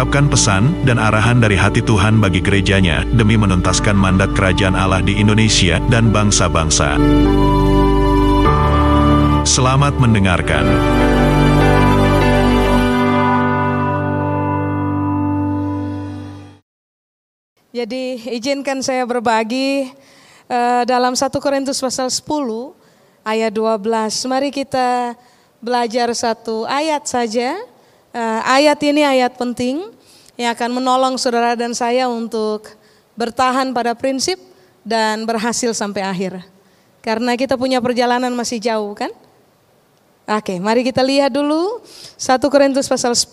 mengungkapkan pesan dan arahan dari hati Tuhan bagi gerejanya demi menuntaskan mandat kerajaan Allah di Indonesia dan bangsa-bangsa. Selamat mendengarkan. Jadi izinkan saya berbagi uh, dalam 1 Korintus pasal 10 ayat 12. Mari kita belajar satu ayat saja. Uh, ayat ini ayat penting yang akan menolong saudara dan saya untuk bertahan pada prinsip dan berhasil sampai akhir. Karena kita punya perjalanan masih jauh kan? Oke, mari kita lihat dulu 1 Korintus pasal 10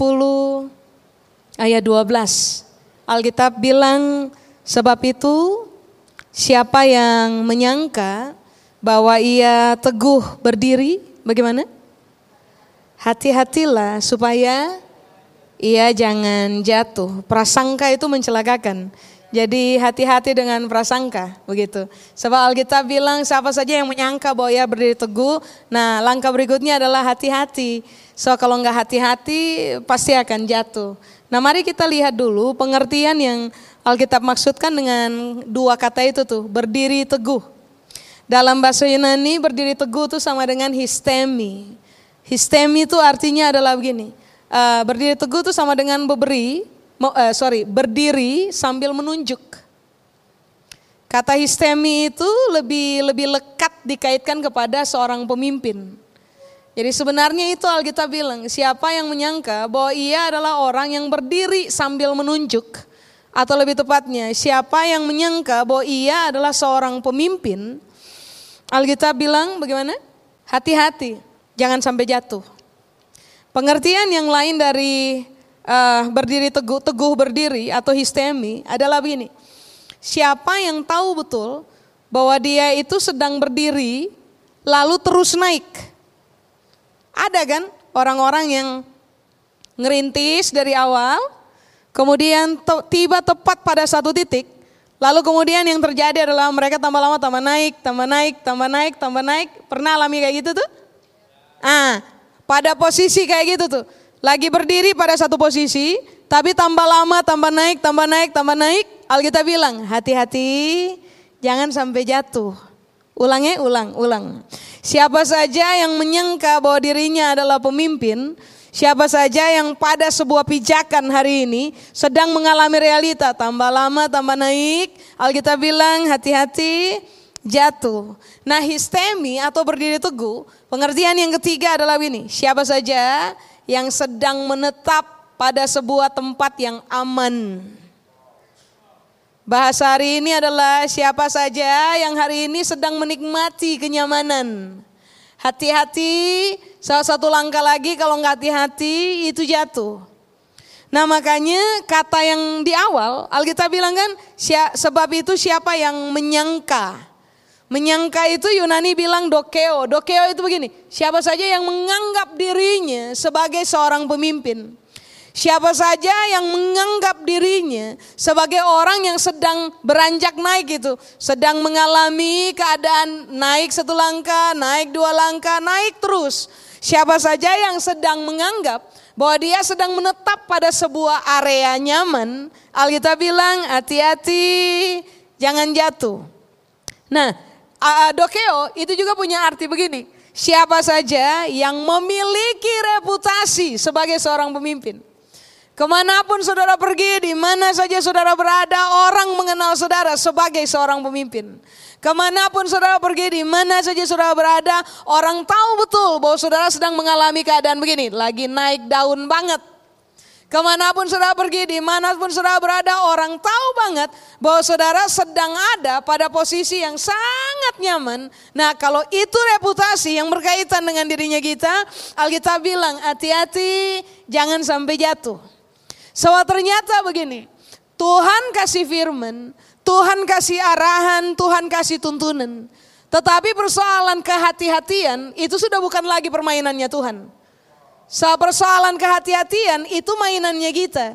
ayat 12. Alkitab bilang, sebab itu siapa yang menyangka bahwa ia teguh berdiri, bagaimana? Hati-hatilah supaya ia jangan jatuh. Prasangka itu mencelakakan. Jadi hati-hati dengan prasangka, begitu. Sebab Alkitab bilang siapa saja yang menyangka bahwa ia berdiri teguh, nah langkah berikutnya adalah hati-hati. So kalau nggak hati-hati pasti akan jatuh. Nah mari kita lihat dulu pengertian yang Alkitab maksudkan dengan dua kata itu tuh, berdiri teguh. Dalam bahasa Yunani berdiri teguh itu sama dengan histemi. Histemi itu artinya adalah begini, uh, berdiri teguh itu sama dengan beberi, uh, sorry, berdiri sambil menunjuk. Kata histemi itu lebih lebih lekat dikaitkan kepada seorang pemimpin. Jadi sebenarnya itu Alkitab bilang, siapa yang menyangka bahwa ia adalah orang yang berdiri sambil menunjuk. Atau lebih tepatnya, siapa yang menyangka bahwa ia adalah seorang pemimpin. Alkitab bilang bagaimana? Hati-hati, jangan sampai jatuh. Pengertian yang lain dari uh, berdiri teguh, teguh berdiri atau histemi adalah begini. Siapa yang tahu betul bahwa dia itu sedang berdiri lalu terus naik ada kan orang-orang yang ngerintis dari awal, kemudian tiba tepat pada satu titik, lalu kemudian yang terjadi adalah mereka tambah lama tambah naik, tambah naik, tambah naik, tambah naik. Pernah alami kayak gitu tuh? Ah, pada posisi kayak gitu tuh. Lagi berdiri pada satu posisi, tapi tambah lama, tambah naik, tambah naik, tambah naik. Alkitab bilang, hati-hati, jangan sampai jatuh. Ulangnya, ulang, ulang. Siapa saja yang menyangka bahwa dirinya adalah pemimpin, siapa saja yang pada sebuah pijakan hari ini sedang mengalami realita tambah lama tambah naik, Alkitab bilang hati-hati jatuh. Nah histemi atau berdiri teguh, pengertian yang ketiga adalah ini, siapa saja yang sedang menetap pada sebuah tempat yang aman. Bahasa hari ini adalah siapa saja yang hari ini sedang menikmati kenyamanan. Hati-hati, salah satu langkah lagi kalau nggak hati-hati itu jatuh. Nah makanya kata yang di awal Alkitab bilang kan sebab itu siapa yang menyangka. Menyangka itu Yunani bilang dokeo. Dokeo itu begini, siapa saja yang menganggap dirinya sebagai seorang pemimpin. Siapa saja yang menganggap dirinya sebagai orang yang sedang beranjak naik itu, sedang mengalami keadaan naik satu langkah, naik dua langkah, naik terus. Siapa saja yang sedang menganggap bahwa dia sedang menetap pada sebuah area nyaman, Alkitab bilang hati-hati jangan jatuh. Nah, dokeo itu juga punya arti begini. Siapa saja yang memiliki reputasi sebagai seorang pemimpin. Ke mana pun saudara pergi, di mana saja saudara berada, orang mengenal saudara sebagai seorang pemimpin. Ke mana pun saudara pergi, di mana saja saudara berada, orang tahu betul bahwa saudara sedang mengalami keadaan begini, lagi naik daun banget. Ke mana pun saudara pergi, di mana pun saudara berada, orang tahu banget bahwa saudara sedang ada pada posisi yang sangat nyaman. Nah kalau itu reputasi yang berkaitan dengan dirinya kita, Alkitab bilang hati-hati jangan sampai jatuh. So ternyata begini, Tuhan kasih firman, Tuhan kasih arahan, Tuhan kasih tuntunan. Tetapi persoalan kehati-hatian itu sudah bukan lagi permainannya Tuhan. So, persoalan kehati-hatian itu mainannya kita.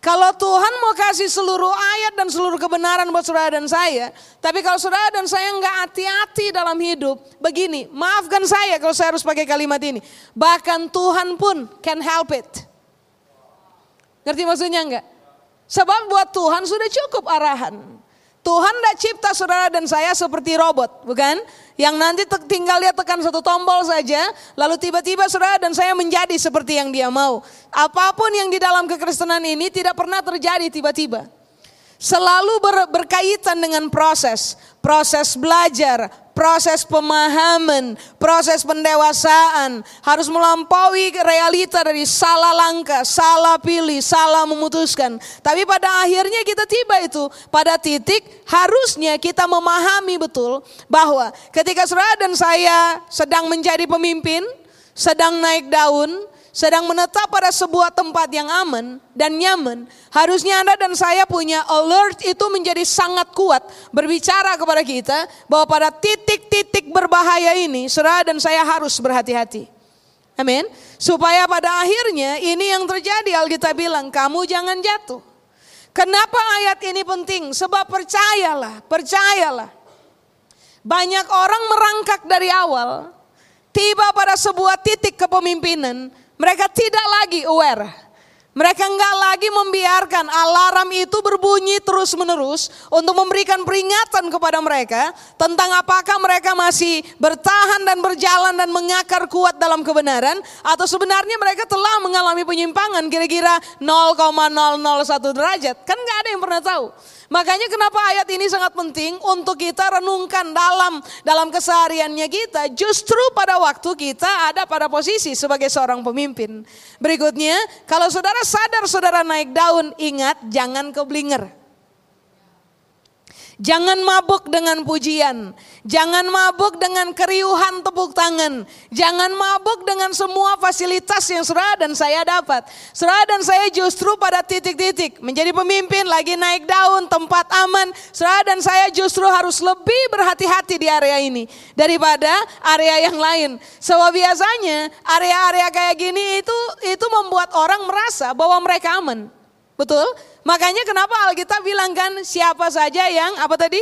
Kalau Tuhan mau kasih seluruh ayat dan seluruh kebenaran buat saudara dan saya, tapi kalau saudara dan saya nggak hati-hati dalam hidup, begini, maafkan saya kalau saya harus pakai kalimat ini. Bahkan Tuhan pun can help it. Ngerti maksudnya enggak? Sebab buat Tuhan sudah cukup arahan. Tuhan tidak cipta saudara dan saya seperti robot, bukan? Yang nanti tinggal dia tekan satu tombol saja, lalu tiba-tiba saudara dan saya menjadi seperti yang dia mau. Apa pun yang di dalam kekristenan ini tidak pernah terjadi tiba-tiba. Selalu ber, berkaitan dengan proses, proses belajar, proses pemahaman, proses pendewasaan, harus melampaui realita dari salah langkah, salah pilih, salah memutuskan. Tapi pada akhirnya kita tiba itu pada titik harusnya kita memahami betul bahwa ketika saudara dan saya sedang menjadi pemimpin, sedang naik daun, sedang menetap pada sebuah tempat yang aman dan nyaman, harusnya Anda dan saya punya alert itu menjadi sangat kuat berbicara kepada kita bahwa pada titik-titik berbahaya ini, saudara dan saya harus berhati-hati. Amin. Supaya pada akhirnya ini yang terjadi Alkitab bilang, kamu jangan jatuh. Kenapa ayat ini penting? Sebab percayalah, percayalah. Banyak orang merangkak dari awal, tiba pada sebuah titik kepemimpinan, mereka tidak lagi aware. Mereka enggak lagi membiarkan alarm itu berbunyi terus-menerus untuk memberikan peringatan kepada mereka tentang apakah mereka masih bertahan dan berjalan dan mengakar kuat dalam kebenaran atau sebenarnya mereka telah mengalami penyimpangan kira-kira 0,001 derajat. Kan enggak ada yang pernah tahu. Makanya kenapa ayat ini sangat penting untuk kita renungkan dalam dalam kesehariannya kita. Justru pada waktu kita ada pada posisi sebagai seorang pemimpin. Berikutnya, kalau saudara sadar saudara naik daun, ingat jangan keblinger. Jangan mabuk dengan pujian. Jangan mabuk dengan keriuhan tepuk tangan. Jangan mabuk dengan semua fasilitas yang saudara dan saya dapat. Saudara dan saya justru pada titik-titik menjadi pemimpin lagi naik daun, tempat aman. Saudara dan saya justru harus lebih berhati-hati di area ini daripada area yang lain. Sebab biasanya area-area kayak gini itu itu membuat orang merasa bahwa mereka aman. Betul? Makanya kenapa Alkitab bilang kan siapa saja yang apa tadi?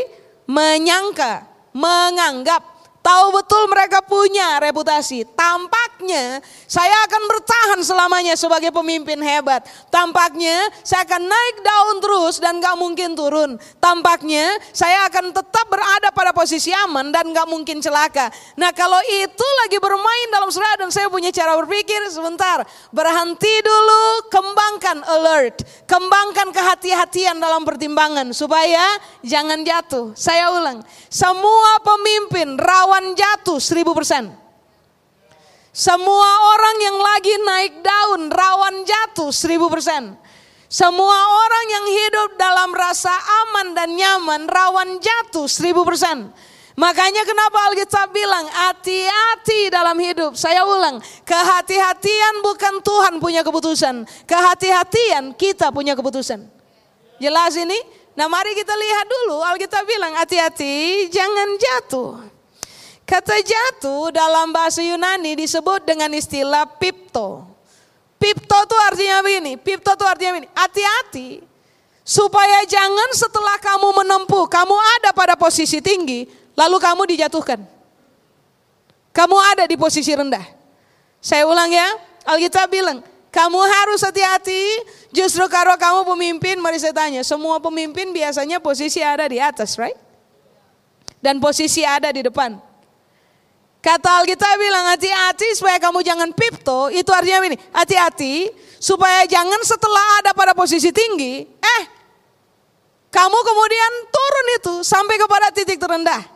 Menyangka, menganggap Tahu betul mereka punya reputasi. Tampaknya saya akan bertahan selamanya sebagai pemimpin hebat. Tampaknya saya akan naik daun terus dan gak mungkin turun. Tampaknya saya akan tetap berada pada posisi aman dan gak mungkin celaka. Nah kalau itu lagi bermain dalam surah dan saya punya cara berpikir sebentar. Berhenti dulu, kembangkan alert. Kembangkan kehati-hatian dalam pertimbangan supaya jangan jatuh. Saya ulang, semua pemimpin rawan rawan jatuh seribu persen. Semua orang yang lagi naik daun rawan jatuh seribu persen. Semua orang yang hidup dalam rasa aman dan nyaman rawan jatuh seribu persen. Makanya kenapa Alkitab bilang hati-hati dalam hidup. Saya ulang, kehati-hatian bukan Tuhan punya keputusan. Kehati-hatian kita punya keputusan. Jelas ini? Nah mari kita lihat dulu Alkitab bilang hati-hati jangan jatuh. Kata jatuh dalam bahasa Yunani disebut dengan istilah pipto. Pipto itu artinya begini, pipto itu artinya begini, hati-hati. Supaya jangan setelah kamu menempuh, kamu ada pada posisi tinggi, lalu kamu dijatuhkan. Kamu ada di posisi rendah. Saya ulang ya, Alkitab bilang, kamu harus hati-hati, justru kalau kamu pemimpin, mari saya tanya, semua pemimpin biasanya posisi ada di atas, right? Dan posisi ada di depan. Kata Alkitab bilang hati-hati supaya kamu jangan pipto, itu artinya ini, hati-hati supaya jangan setelah ada pada posisi tinggi, eh kamu kemudian turun itu sampai kepada titik terendah.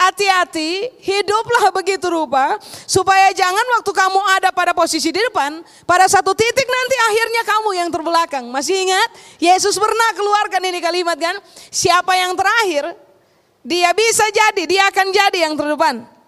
Hati-hati, hiduplah begitu rupa supaya jangan waktu kamu ada pada posisi di depan, pada satu titik nanti akhirnya kamu yang terbelakang. Masih ingat? Yesus pernah keluarkan ini kalimat kan? Siapa yang terakhir, dia bisa jadi, dia akan jadi yang terdepan.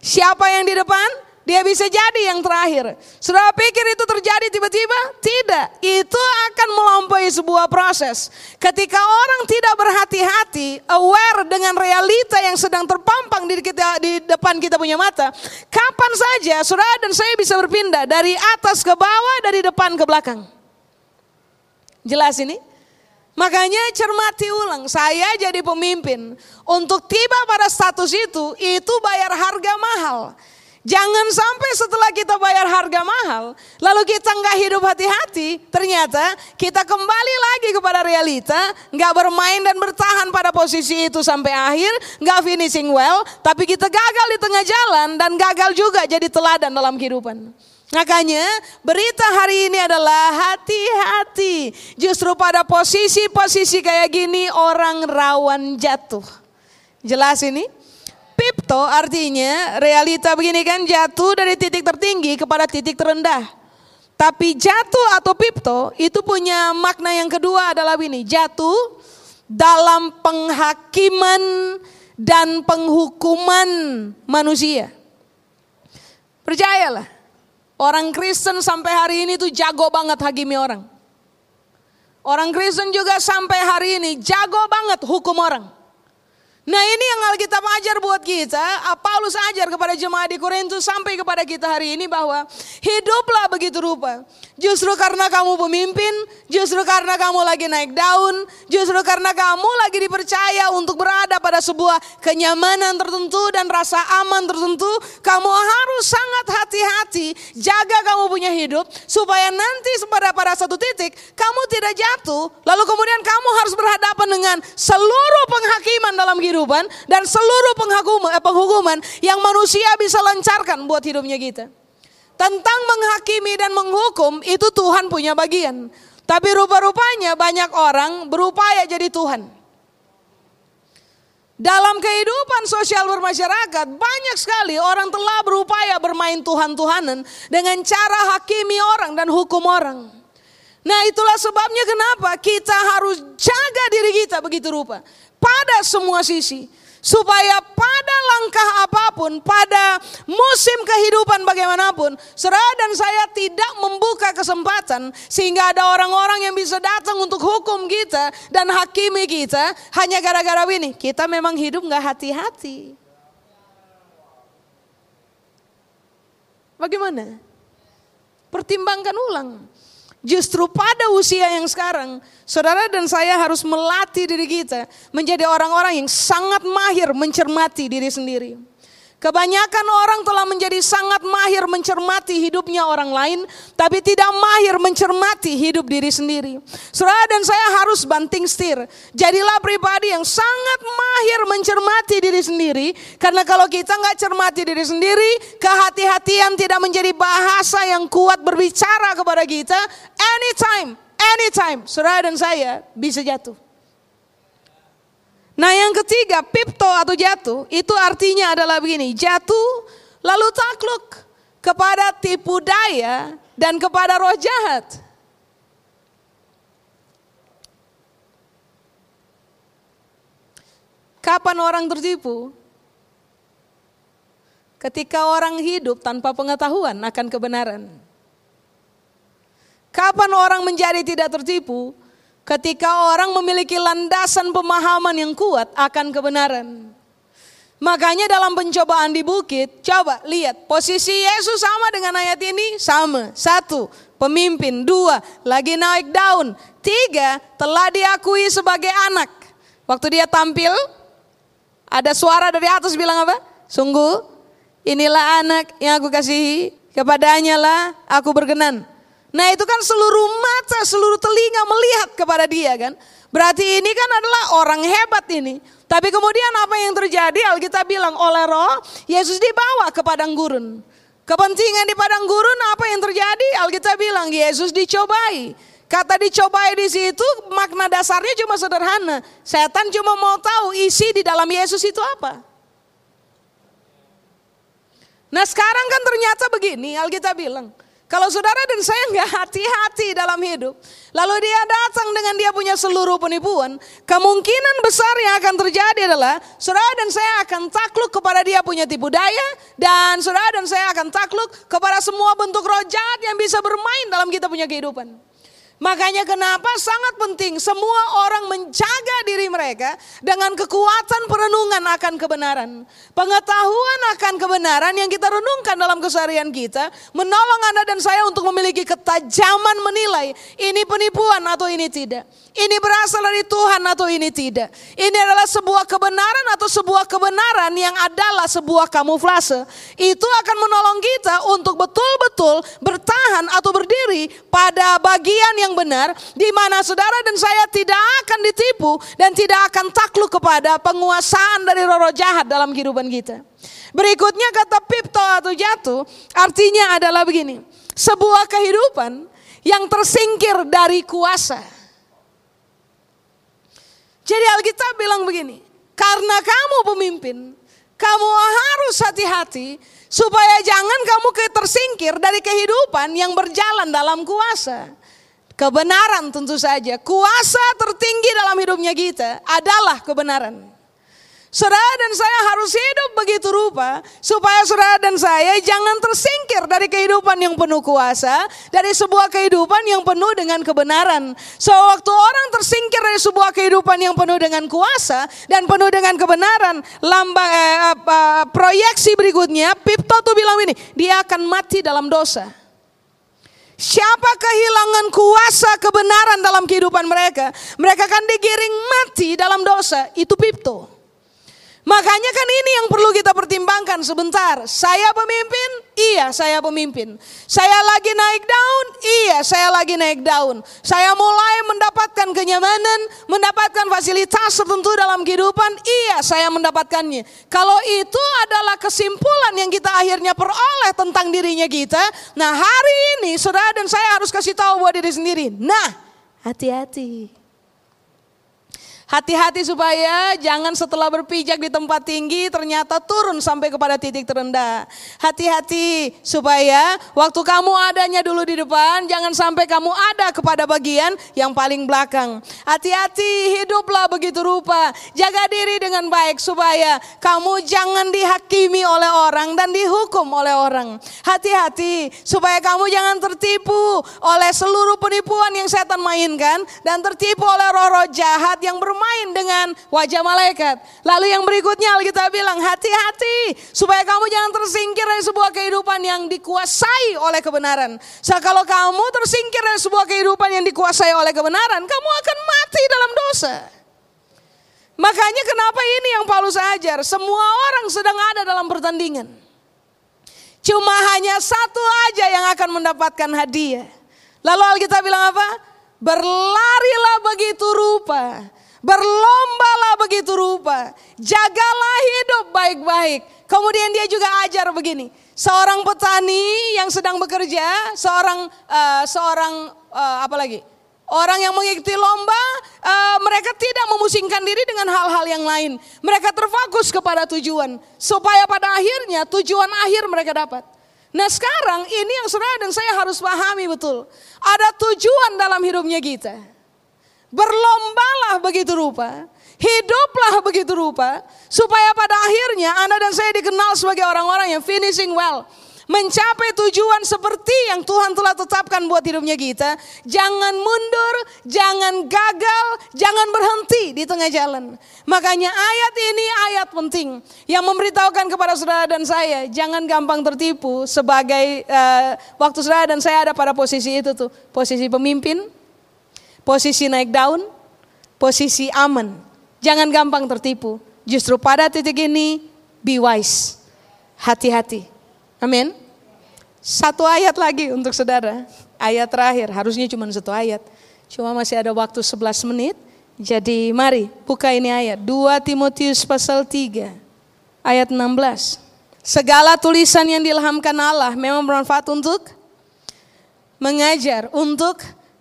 Siapa yang di depan? dia bisa jadi yang terakhir. Sudah pikir itu terjadi tiba-tiba? Tidak. Itu akan melampaui sebuah proses. Ketika orang tidak berhati-hati, aware dengan realita yang sedang terpampang di, kita, di depan kita punya mata, kapan saja saudara dan saya bisa berpindah dari atas ke bawah, dari depan ke belakang. Jelas ini? Makanya cermati ulang, saya jadi pemimpin. Untuk tiba pada status itu, itu bayar harga mahal. Jangan sampai setelah kita bayar harga mahal, lalu kita nggak hidup hati-hati, ternyata kita kembali lagi kepada realita, nggak bermain dan bertahan pada posisi itu sampai akhir, nggak finishing well, tapi kita gagal di tengah jalan dan gagal juga jadi teladan dalam kehidupan. Makanya berita hari ini adalah hati-hati. Justru pada posisi-posisi kayak gini orang rawan jatuh. Jelas ini? Pipto artinya realita begini kan jatuh dari titik tertinggi kepada titik terendah. Tapi jatuh atau pipto itu punya makna yang kedua adalah ini. Jatuh dalam penghakiman dan penghukuman manusia. Percayalah Orang Kristen sampai hari ini tuh jago banget hakimi orang. Orang Kristen juga sampai hari ini jago banget hukum orang. Nah ini yang Alkitab ajar buat kita, Paulus ajar kepada jemaat di Korintus sampai kepada kita hari ini bahwa hiduplah begitu rupa. Justru karena kamu pemimpin, justru karena kamu lagi naik daun, justru karena kamu lagi dipercaya untuk berada pada sebuah kenyamanan tertentu dan rasa aman tertentu, kamu harus sangat hati-hati jaga kamu punya hidup supaya nanti pada pada satu titik kamu tidak jatuh, lalu kemudian kamu harus berhadapan dengan seluruh penghakiman dalam kehidupan dan seluruh penghukuman, eh, penghukuman yang manusia bisa lancarkan buat hidupnya kita. Tentang menghakimi dan menghukum itu Tuhan punya bagian. Tapi rupa-rupanya banyak orang berupaya jadi Tuhan. Dalam kehidupan sosial bermasyarakat banyak sekali orang telah berupaya bermain Tuhan-Tuhanan dengan cara hakimi orang dan hukum orang. Nah itulah sebabnya kenapa kita harus jaga diri kita begitu rupa. Pada semua sisi supaya pada langkah apa pun, pada musim kehidupan bagaimanapun, saudara dan saya tidak membuka kesempatan sehingga ada orang-orang yang bisa datang untuk hukum kita dan hakimi kita hanya gara-gara ini. Kita memang hidup nggak hati-hati. Bagaimana? Pertimbangkan ulang. Justru pada usia yang sekarang, saudara dan saya harus melatih diri kita menjadi orang-orang yang sangat mahir mencermati diri sendiri. Kebanyakan orang telah menjadi sangat mahir mencermati hidupnya orang lain, tapi tidak mahir mencermati hidup diri sendiri. Saudara dan saya harus banting setir. Jadilah pribadi yang sangat mahir mencermati diri sendiri, karena kalau kita nggak cermati diri sendiri, kehati-hatian tidak menjadi bahasa yang kuat berbicara kepada kita. Anytime, anytime, saudara dan saya bisa jatuh. Nah yang ketiga, pipto atau jatuh, itu artinya adalah begini, jatuh lalu takluk kepada tipu daya dan kepada roh jahat. Kapan orang tertipu? Ketika orang hidup tanpa pengetahuan akan kebenaran. Kapan orang menjadi tidak tertipu? Ketika orang memiliki landasan pemahaman yang kuat akan kebenaran. Makanya dalam pencobaan di bukit, coba lihat posisi Yesus sama dengan ayat ini, sama. Satu, pemimpin. Dua, lagi naik daun. Tiga, telah diakui sebagai anak. Waktu dia tampil, ada suara dari atas bilang apa? Sungguh, inilah anak yang aku kasihi, kepadanya lah aku berkenan. Nah itu kan seluruh mata, seluruh telinga melihat kepada dia kan. Berarti ini kan adalah orang hebat ini. Tapi kemudian apa yang terjadi Alkitab bilang oleh roh Yesus dibawa ke padang gurun. Kepentingan di padang gurun apa yang terjadi? Alkitab bilang Yesus dicobai. Kata dicobai di situ makna dasarnya cuma sederhana. Setan cuma mau tahu isi di dalam Yesus itu apa. Nah sekarang kan ternyata begini Alkitab bilang. Kalau saudara dan saya nggak hati-hati dalam hidup, lalu dia datang dengan dia punya seluruh penipuan, kemungkinan besar yang akan terjadi adalah saudara dan saya akan takluk kepada dia punya tipu daya, dan saudara dan saya akan takluk kepada semua bentuk roh jahat yang bisa bermain dalam kita punya kehidupan. Makanya kenapa sangat penting semua orang menjaga diri mereka dengan kekuatan perenungan akan kebenaran. Pengetahuan akan kebenaran yang kita renungkan dalam keseharian kita menolong Anda dan saya untuk memiliki ketajaman menilai ini penipuan atau ini tidak. Ini berasal dari Tuhan atau ini tidak. Ini adalah sebuah kebenaran atau sebuah kebenaran yang adalah sebuah kamuflase. Itu akan menolong kita untuk betul-betul bertahan atau berdiri pada bagian yang yang benar, di mana saudara dan saya tidak akan ditipu dan tidak akan takluk kepada penguasaan dari roh-roh jahat dalam kehidupan kita. Berikutnya kata pipto atau jatuh, artinya adalah begini, sebuah kehidupan yang tersingkir dari kuasa. Jadi Alkitab bilang begini, karena kamu pemimpin, kamu harus hati-hati supaya jangan kamu tersingkir dari kehidupan yang berjalan dalam kuasa. Kebenaran tentu saja. Kuasa tertinggi dalam hidupnya kita adalah kebenaran. Saudara dan saya harus hidup begitu rupa supaya saudara dan saya jangan tersingkir dari kehidupan yang penuh kuasa, dari sebuah kehidupan yang penuh dengan kebenaran. So waktu orang tersingkir dari sebuah kehidupan yang penuh dengan kuasa dan penuh dengan kebenaran, lambang eh, apa, proyeksi berikutnya, Pipto tuh bilang ini, dia akan mati dalam dosa. Siapa kehilangan kuasa kebenaran dalam kehidupan mereka, mereka akan digiring mati dalam dosa. Itu pipto. Makanya kan ini yang perlu kita pertimbangkan sebentar. Saya pemimpin? Iya, saya pemimpin. Saya lagi naik daun? Iya, saya lagi naik daun. Saya mulai mendapatkan kenyamanan, mendapatkan fasilitas tertentu dalam kehidupan? Iya, saya mendapatkannya. Kalau itu adalah kesimpulan yang kita akhirnya peroleh tentang dirinya kita, nah hari ini saudara dan saya harus kasih tahu buat diri sendiri. Nah, hati-hati. Hati-hati supaya jangan setelah berpijak di tempat tinggi ternyata turun sampai kepada titik terendah. Hati-hati supaya waktu kamu adanya dulu di depan jangan sampai kamu ada kepada bagian yang paling belakang. Hati-hati hiduplah begitu rupa. Jaga diri dengan baik supaya kamu jangan dihakimi oleh orang dan dihukum oleh orang. Hati-hati supaya kamu jangan tertipu oleh seluruh penipuan yang setan mainkan dan tertipu oleh roh-roh jahat yang bermain bermain dengan wajah malaikat. Lalu yang berikutnya Alkitab bilang hati-hati supaya kamu jangan tersingkir dari sebuah kehidupan yang dikuasai oleh kebenaran. So kalau kamu tersingkir dari sebuah kehidupan yang dikuasai oleh kebenaran, kamu akan mati dalam dosa. Makanya kenapa ini yang Paulus ajar, semua orang sedang ada dalam pertandingan. Cuma hanya satu aja yang akan mendapatkan hadiah. Lalu Alkitab bilang apa? Berlarilah begitu rupa Berlombalah begitu rupa. Jagalah hidup baik-baik. Kemudian dia juga ajar begini. Seorang petani yang sedang bekerja, seorang uh, seorang uh, apa lagi? Orang yang mengikuti lomba, uh, mereka tidak memusingkan diri dengan hal-hal yang lain. Mereka terfokus kepada tujuan, supaya pada akhirnya tujuan akhir mereka dapat. Nah sekarang ini yang saudara dan saya harus pahami betul. Ada tujuan dalam hidupnya kita. Berlombalah begitu rupa. Hiduplah begitu rupa. Supaya pada akhirnya Anda dan saya dikenal sebagai orang-orang yang finishing well. Mencapai tujuan seperti yang Tuhan telah tetapkan buat hidupnya kita. Jangan mundur, jangan gagal, jangan berhenti di tengah jalan. Makanya ayat ini ayat penting. Yang memberitahukan kepada saudara dan saya. Jangan gampang tertipu sebagai uh, waktu saudara dan saya ada pada posisi itu tuh. Posisi pemimpin, posisi naik daun, posisi aman. Jangan gampang tertipu. Justru pada titik ini, be wise. Hati-hati. Amin. Satu ayat lagi untuk saudara. Ayat terakhir, harusnya cuma satu ayat. Cuma masih ada waktu 11 menit. Jadi mari buka ini ayat. 2 Timotius pasal 3 ayat 16. Segala tulisan yang dilhamkan Allah memang bermanfaat untuk mengajar, untuk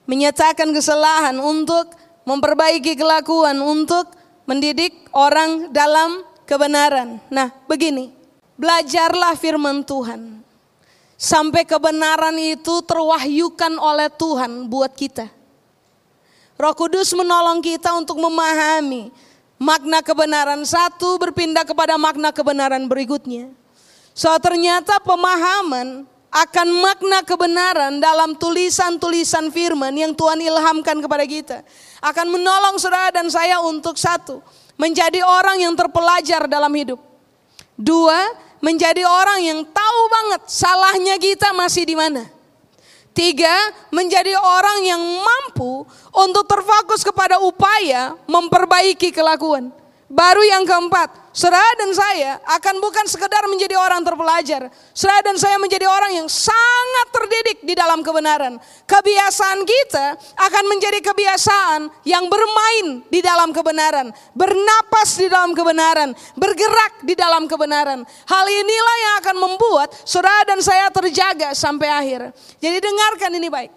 menyatakan kesalahan, untuk memperbaiki kelakuan, untuk mendidik orang dalam kebenaran. Nah, begini, belajarlah firman Tuhan. Sampai kebenaran itu terwahyukan oleh Tuhan buat kita. Roh Kudus menolong kita untuk memahami makna kebenaran satu berpindah kepada makna kebenaran berikutnya. So ternyata pemahaman akan makna kebenaran dalam tulisan-tulisan firman yang Tuhan ilhamkan kepada kita akan menolong saudara dan saya untuk satu menjadi orang yang terpelajar dalam hidup. Dua, menjadi orang yang tahu banget salahnya kita masih di mana. Tiga, menjadi orang yang mampu untuk terfokus kepada upaya memperbaiki kelakuan. Baru yang keempat, Saudara dan saya akan bukan sekedar menjadi orang terpelajar. Saudara dan saya menjadi orang yang sangat terdidik di dalam kebenaran. Kebiasaan kita akan menjadi kebiasaan yang bermain di dalam kebenaran. Bernapas di dalam kebenaran. Bergerak di dalam kebenaran. Hal inilah yang akan membuat saudara dan saya terjaga sampai akhir. Jadi dengarkan ini baik.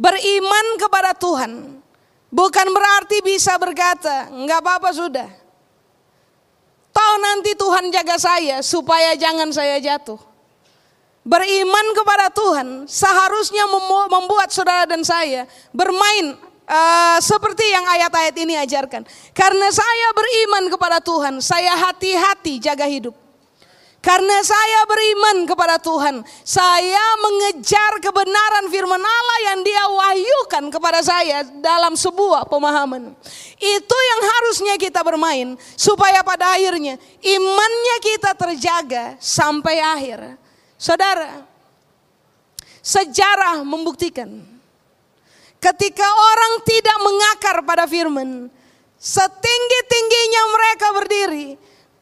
Beriman kepada Tuhan. Bukan berarti bisa berkata, enggak apa-apa sudah Tahu nanti Tuhan jaga saya supaya jangan saya jatuh. Beriman kepada Tuhan seharusnya membuat saudara dan saya bermain uh, seperti yang ayat-ayat ini ajarkan. Karena saya beriman kepada Tuhan, saya hati-hati jaga hidup. Karena saya beriman kepada Tuhan, saya mengejar kebenaran firman Allah yang dia wahyukan kepada saya dalam sebuah pemahaman. Itu yang harusnya kita bermain supaya pada akhirnya imannya kita terjaga sampai akhir. Saudara, sejarah membuktikan ketika orang tidak mengakar pada firman, setinggi-tingginya mereka berdiri,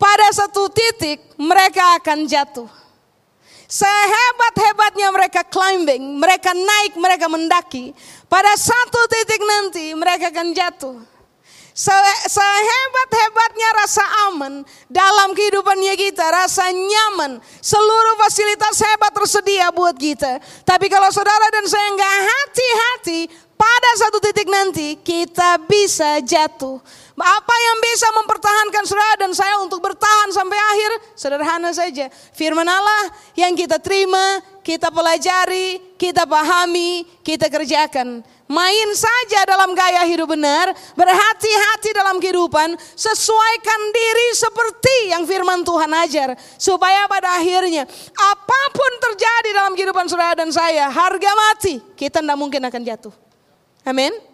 pada satu titik mereka akan jatuh. Sehebat-hebatnya mereka climbing, mereka naik, mereka mendaki. Pada satu titik nanti mereka akan jatuh. Sehebat-hebatnya rasa aman dalam kehidupannya kita, rasa nyaman, seluruh fasilitas hebat tersedia buat kita. Tapi kalau saudara dan saya nggak hati-hati, pada satu titik nanti kita bisa jatuh. Apa yang bisa mempertahankan saudara dan saya untuk bertahan sampai akhir? Sederhana saja. Firman Allah yang kita terima, kita pelajari, kita pahami, kita kerjakan. Main saja dalam gaya hidup benar, berhati-hati dalam kehidupan, sesuaikan diri seperti yang firman Tuhan ajar. Supaya pada akhirnya apa pun terjadi dalam kehidupan saudara dan saya, harga mati, kita tidak mungkin akan jatuh. Amin.